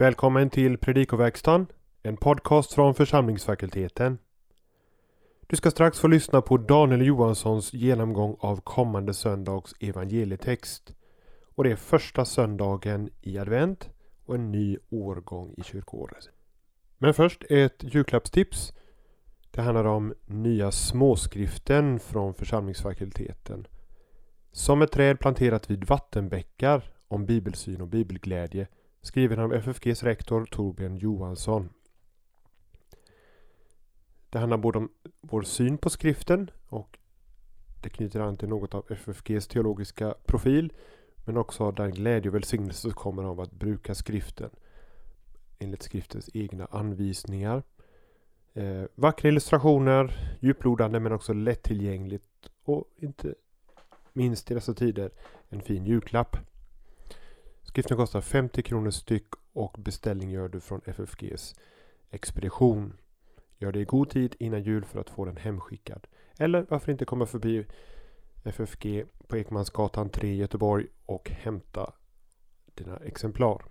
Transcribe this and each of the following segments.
Välkommen till Predikoverkstan, en podcast från församlingsfakulteten. Du ska strax få lyssna på Daniel Johanssons genomgång av kommande söndags evangelietext. Och det är första söndagen i advent och en ny årgång i kyrkoåret. Men först ett julklappstips. Det handlar om nya småskriften från församlingsfakulteten. Som ett träd planterat vid vattenbäckar om bibelsyn och bibelglädje skriven av FFGs rektor Torbjörn Johansson. Det handlar både om vår syn på skriften och det knyter an till något av FFGs teologiska profil men också den glädje och välsignelse som kommer av att bruka skriften enligt skriftens egna anvisningar. Eh, vackra illustrationer, djuplodande men också lättillgängligt och inte minst i dessa tider en fin julklapp. Skriften kostar 50 kronor styck och beställning gör du från FFGs expedition. Gör det i god tid innan jul för att få den hemskickad. Eller varför inte komma förbi FFG på Ekmansgatan 3 i Göteborg och hämta dina exemplar.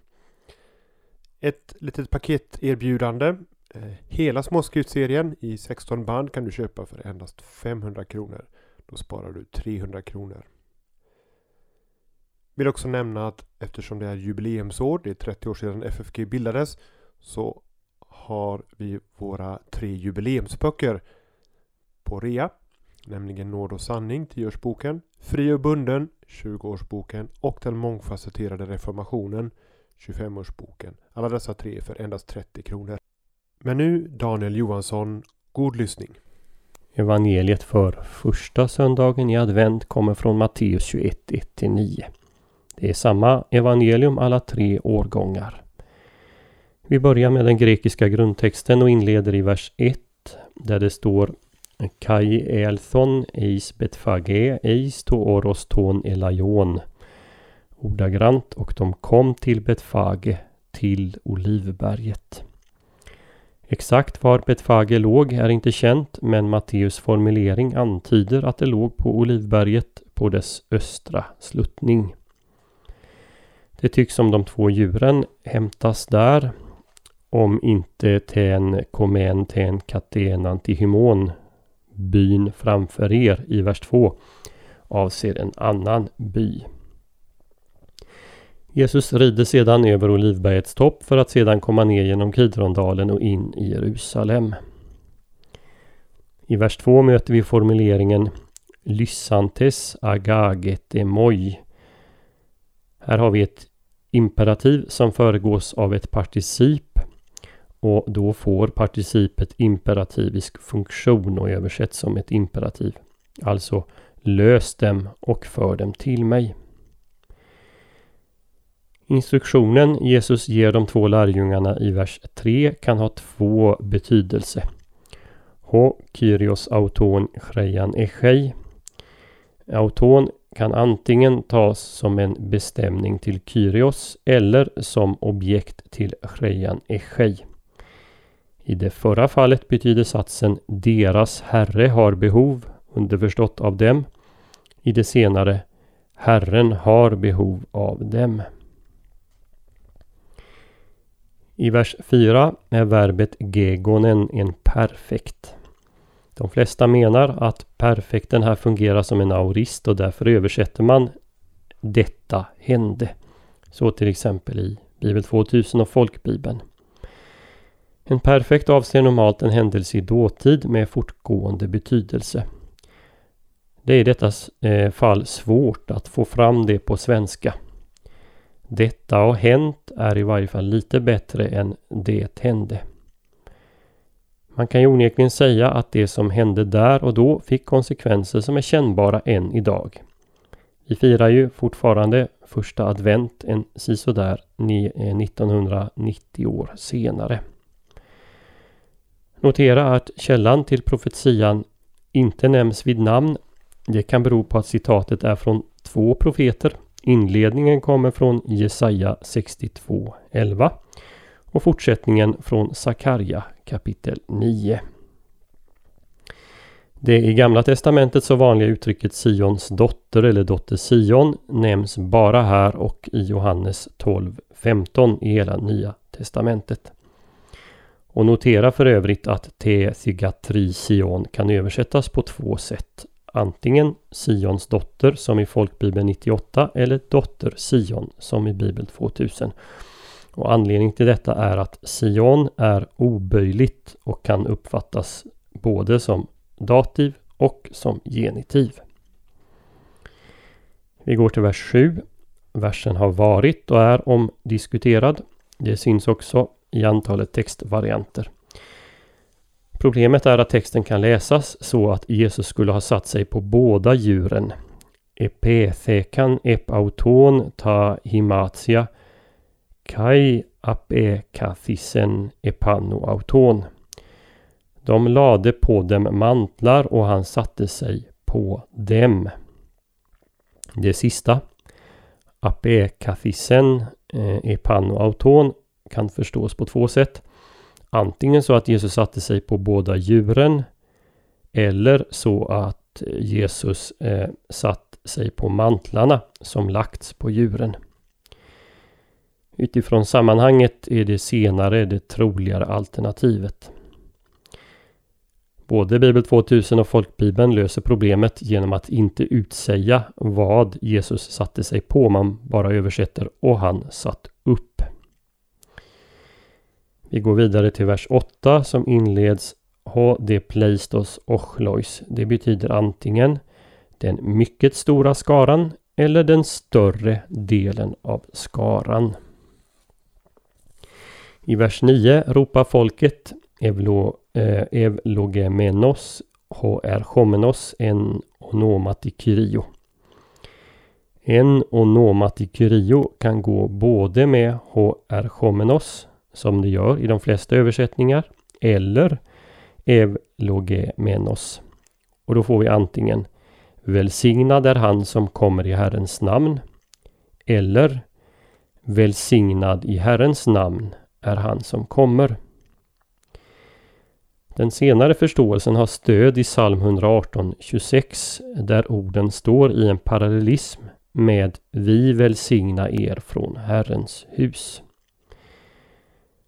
Ett litet paketerbjudande. Eh, hela småskriftserien i 16 band kan du köpa för endast 500 kronor. Då sparar du 300 kronor. Vill också nämna att eftersom det är jubileumsår, det är 30 år sedan FFG bildades, så har vi våra tre jubileumsböcker på rea. Nämligen Nåd och sanning, 10-årsboken, Fri och bunden, 20-årsboken och Den mångfacetterade reformationen, 25-årsboken. Alla dessa tre för endast 30 kronor. Men nu Daniel Johansson, god lyssning. Evangeliet för första söndagen i advent kommer från Matteus 21, 1-9. Det är samma evangelium alla tre årgångar. Vi börjar med den grekiska grundtexten och inleder i vers 1 där det står Kai elthon eis betfage eis to oros ton elaion. Ordagrant och de kom till Betfage, till Olivberget. Exakt var Betfage låg är inte känt men Matteus formulering antyder att det låg på Olivberget på dess östra sluttning. Det tycks som de två djuren hämtas där. Om inte ten komen ten katen antihymon byn framför er i vers 2 avser en annan by. Jesus rider sedan över Olivbergets topp för att sedan komma ner genom Kidrondalen och in i Jerusalem. I vers 2 möter vi formuleringen Lyssantes agagetemoi. Här har vi ett imperativ som föregås av ett particip och då får participet imperativisk funktion och översätts som ett imperativ. Alltså lös dem och för dem till mig. Instruktionen Jesus ger de två lärjungarna i vers 3 kan ha två betydelser. Ho Kyrios auton chreian echei. Auton kan antingen tas som en bestämning till Kyrios eller som objekt till Chrejan echei. I det förra fallet betyder satsen deras herre har behov, underförstått av dem. I det senare Herren har behov av dem. I vers 4 är verbet gegonen en perfekt. De flesta menar att perfekten här fungerar som en aurist och därför översätter man detta hände. Så till exempel i Bibel 2000 och Folkbibeln. En perfekt avser normalt en händelse i dåtid med fortgående betydelse. Det är i detta eh, fall svårt att få fram det på svenska. Detta har hänt är i varje fall lite bättre än det hände. Man kan ju onekligen säga att det som hände där och då fick konsekvenser som är kännbara än idag. Vi firar ju fortfarande första advent en sisådär 1990 eh, år senare. Notera att källan till profetian inte nämns vid namn. Det kan bero på att citatet är från två profeter. Inledningen kommer från Jesaja 62.11 och fortsättningen från Sakarja kapitel 9. Det i Gamla Testamentet så vanliga uttrycket Sions dotter eller dotter Sion nämns bara här och i Johannes 12.15 i hela Nya testamentet. Och notera för övrigt att te Sion kan översättas på två sätt. Antingen Sions dotter som i folkbibeln 98 eller dotter Sion som i bibel 2000. Och anledningen till detta är att Sion är oböjligt och kan uppfattas både som dativ och som genitiv. Vi går till vers 7. Versen har varit och är omdiskuterad. Det syns också i antalet textvarianter. Problemet är att texten kan läsas så att Jesus skulle ha satt sig på båda djuren. Epethekan epauton ta himatia kai apekathisen epanoauton. De lade på dem mantlar och han satte sig på dem. Det sista, apekathisen eh, epano auton, kan förstås på två sätt. Antingen så att Jesus satte sig på båda djuren eller så att Jesus eh, satt sig på mantlarna som lagts på djuren. Utifrån sammanhanget är det senare det troligare alternativet. Både Bibel 2000 och Folkbibeln löser problemet genom att inte utsäga vad Jesus satte sig på. Man bara översätter och han satt upp. Vi går vidare till vers 8 som inleds Ha de pleistos ochlois. Det betyder antingen den mycket stora skaran eller den större delen av skaran. I vers 9 ropar folket Evlo, eh, Evlogemenos HR Chomenos en onomatikyrio. En onomatikyrio kan gå både med HR Chomenos som det gör i de flesta översättningar eller Evlogemenos. Och då får vi antingen Välsignad är han som kommer i Herrens namn eller Välsignad i Herrens namn är han som kommer. Den senare förståelsen har stöd i psalm 118.26 där orden står i en parallellism med Vi välsigna er från Herrens hus.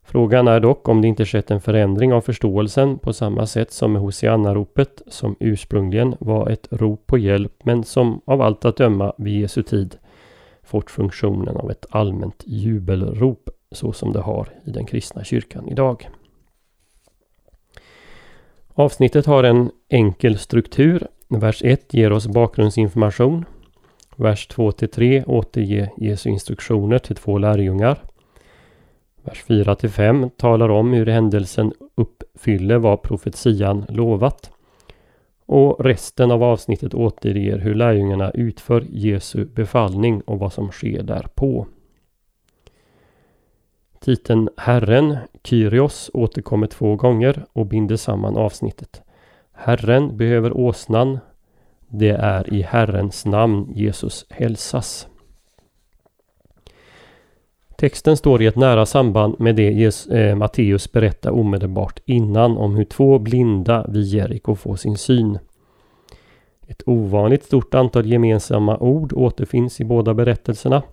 Frågan är dock om det inte skett en förändring av förståelsen på samma sätt som med Hosianna-ropet som ursprungligen var ett rop på hjälp men som av allt att döma vid Jesu tid fått funktionen av ett allmänt jubelrop så som det har i den kristna kyrkan idag. Avsnittet har en enkel struktur. Vers 1 ger oss bakgrundsinformation. Vers 2-3 återger Jesu instruktioner till två lärjungar. Vers 4-5 talar om hur händelsen uppfyller vad profetian lovat. Och resten av avsnittet återger hur lärjungarna utför Jesu befallning och vad som sker därpå. Titeln Herren, Kyrios, återkommer två gånger och binder samman avsnittet. Herren behöver åsnan. Det är i Herrens namn Jesus hälsas. Texten står i ett nära samband med det eh, Matteus berättar omedelbart innan om hur två blinda vid Jeriko får sin syn. Ett ovanligt stort antal gemensamma ord återfinns i båda berättelserna.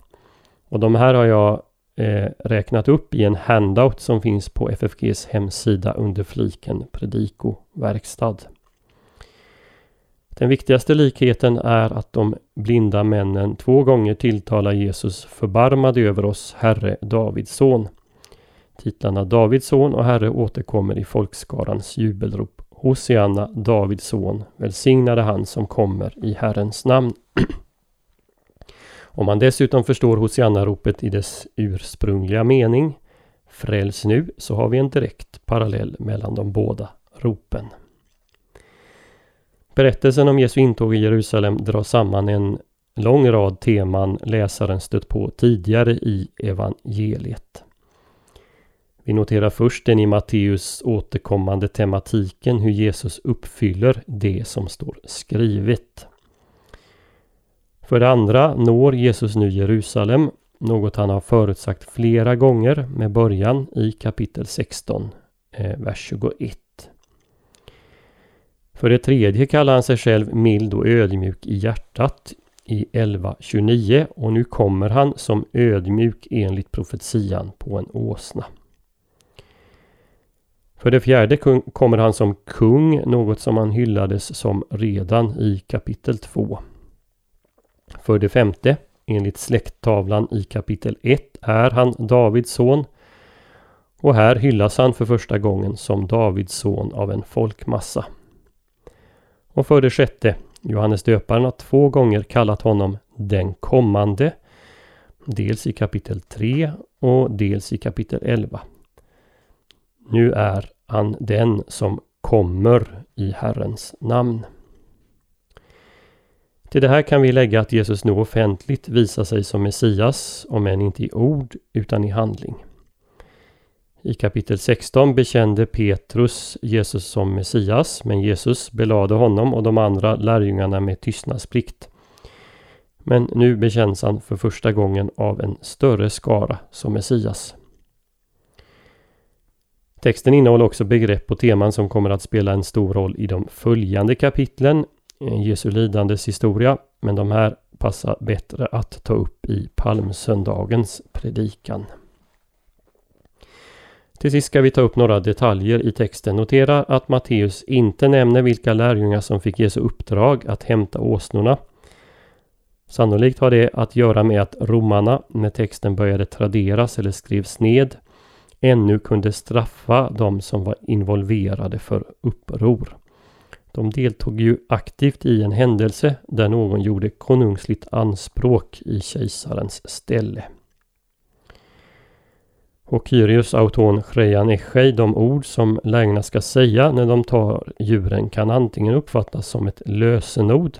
Och de här har jag eh, räknat upp i en handout som finns på FFGs hemsida under fliken Predikoverkstad. Den viktigaste likheten är att de blinda männen två gånger tilltalar Jesus förbarmade över oss, Herre Davids son. Titlarna Davids son och Herre återkommer i folkskarans jubelrop. Hosianna, Davids son, välsignade han som kommer i Herrens namn. Om man dessutom förstår Hosianna-ropet i dess ursprungliga mening, Fräls nu, så har vi en direkt parallell mellan de båda ropen. Berättelsen om Jesu intåg i Jerusalem drar samman en lång rad teman läsaren stött på tidigare i evangeliet. Vi noterar först den i Matteus återkommande tematiken hur Jesus uppfyller det som står skrivet. För det andra når Jesus nu Jerusalem, något han har förutsagt flera gånger med början i kapitel 16, eh, vers 21. För det tredje kallar han sig själv mild och ödmjuk i hjärtat i 11.29 och nu kommer han som ödmjuk enligt profetian på en åsna. För det fjärde kommer han som kung, något som han hyllades som redan i kapitel 2. För det femte, enligt släkttavlan i kapitel 1 är han Davids son. Och här hyllas han för första gången som Davids son av en folkmassa. Och för det sjätte, Johannes döparen har två gånger kallat honom den kommande. Dels i kapitel 3 och dels i kapitel 11. Nu är han den som kommer i Herrens namn. Till det här kan vi lägga att Jesus nu offentligt visar sig som Messias, om än inte i ord utan i handling. I kapitel 16 bekände Petrus Jesus som Messias, men Jesus belade honom och de andra lärjungarna med tystnadsplikt. Men nu bekänns han för första gången av en större skara som Messias. Texten innehåller också begrepp och teman som kommer att spela en stor roll i de följande kapitlen, Eh, Jesu lidandes historia, men de här passar bättre att ta upp i palmsöndagens predikan. Till sist ska vi ta upp några detaljer i texten. Notera att Matteus inte nämner vilka lärjungar som fick Jesu uppdrag att hämta åsnorna. Sannolikt har det att göra med att romarna, när texten började traderas eller skrevs ned, ännu kunde straffa de som var involverade för uppror. De deltog ju aktivt i en händelse där någon gjorde konungsligt anspråk i kejsarens ställe. Och Kyrios auton chreian echei, de ord som lägna ska säga när de tar djuren kan antingen uppfattas som ett lösenord.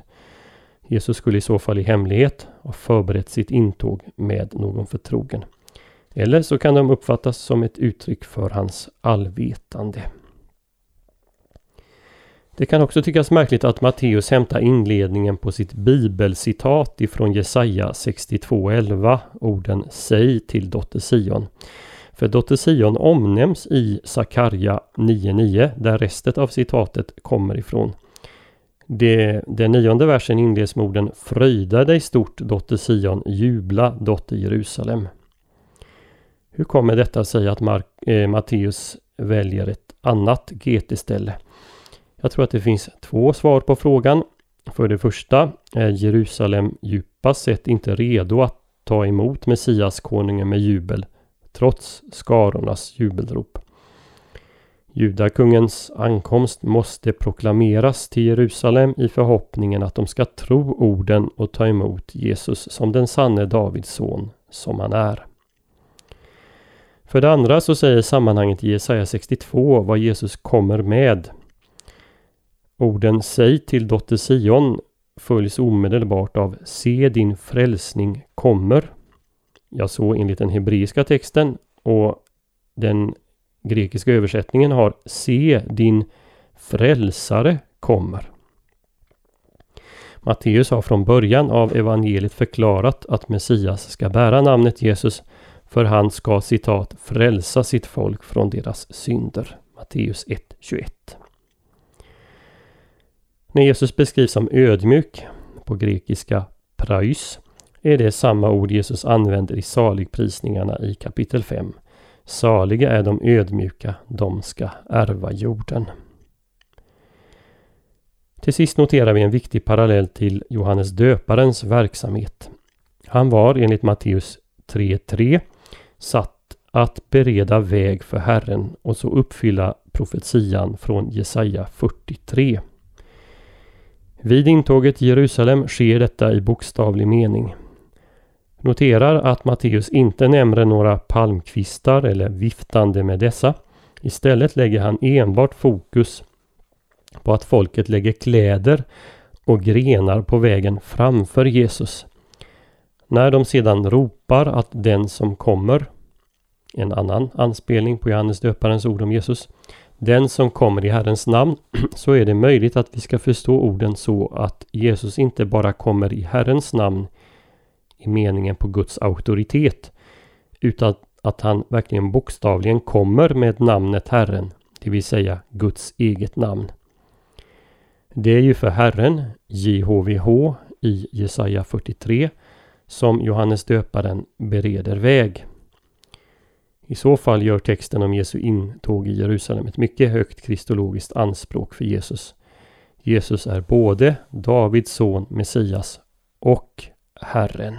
Jesus skulle i så fall i hemlighet ha förberett sitt intåg med någon förtrogen. Eller så kan de uppfattas som ett uttryck för hans allvetande. Det kan också tyckas märkligt att Matteus hämtar inledningen på sitt bibelcitat ifrån Jesaja 62.11, orden Säg till dotter Sion. För dotter Sion omnämns i Sakarja 9.9 där restet av citatet kommer ifrån. Det, den nionde versen inleds med orden Fröjda dig stort dotter Sion, jubla dotter Jerusalem. Hur kommer detta sig att Mark, eh, Matteus väljer ett annat GT-ställe? Jag tror att det finns två svar på frågan. För det första är Jerusalem djupast sett inte redo att ta emot Messias konungen med jubel trots skarornas jubelrop. Judakungens ankomst måste proklameras till Jerusalem i förhoppningen att de ska tro orden och ta emot Jesus som den sanne Davids son som han är. För det andra så säger sammanhanget i Jesaja 62 vad Jesus kommer med. Orden Säg till dotter Sion följs omedelbart av Se din frälsning kommer. Ja, så enligt den hebreiska texten och den grekiska översättningen har Se din frälsare kommer. Matteus har från början av evangeliet förklarat att Messias ska bära namnet Jesus för han ska citat frälsa sitt folk från deras synder. Matteus 1.21 när Jesus beskrivs som ödmjuk, på grekiska praus, är det samma ord Jesus använder i saligprisningarna i kapitel 5. Saliga är de ödmjuka, de ska ärva jorden. Till sist noterar vi en viktig parallell till Johannes döparens verksamhet. Han var enligt Matteus 3.3 satt att bereda väg för Herren och så uppfylla profetian från Jesaja 43. Vid intåget i Jerusalem sker detta i bokstavlig mening. Noterar att Matteus inte nämner några palmkvistar eller viftande med dessa. Istället lägger han enbart fokus på att folket lägger kläder och grenar på vägen framför Jesus. När de sedan ropar att den som kommer, en annan anspelning på Johannes döparens ord om Jesus, den som kommer i Herrens namn, så är det möjligt att vi ska förstå orden så att Jesus inte bara kommer i Herrens namn i meningen på Guds auktoritet, utan att han verkligen bokstavligen kommer med namnet Herren, det vill säga Guds eget namn. Det är ju för Herren, JHVH, i Jesaja 43 som Johannes döparen bereder väg. I så fall gör texten om Jesu intåg i Jerusalem ett mycket högt kristologiskt anspråk för Jesus. Jesus är både Davids son, Messias och Herren.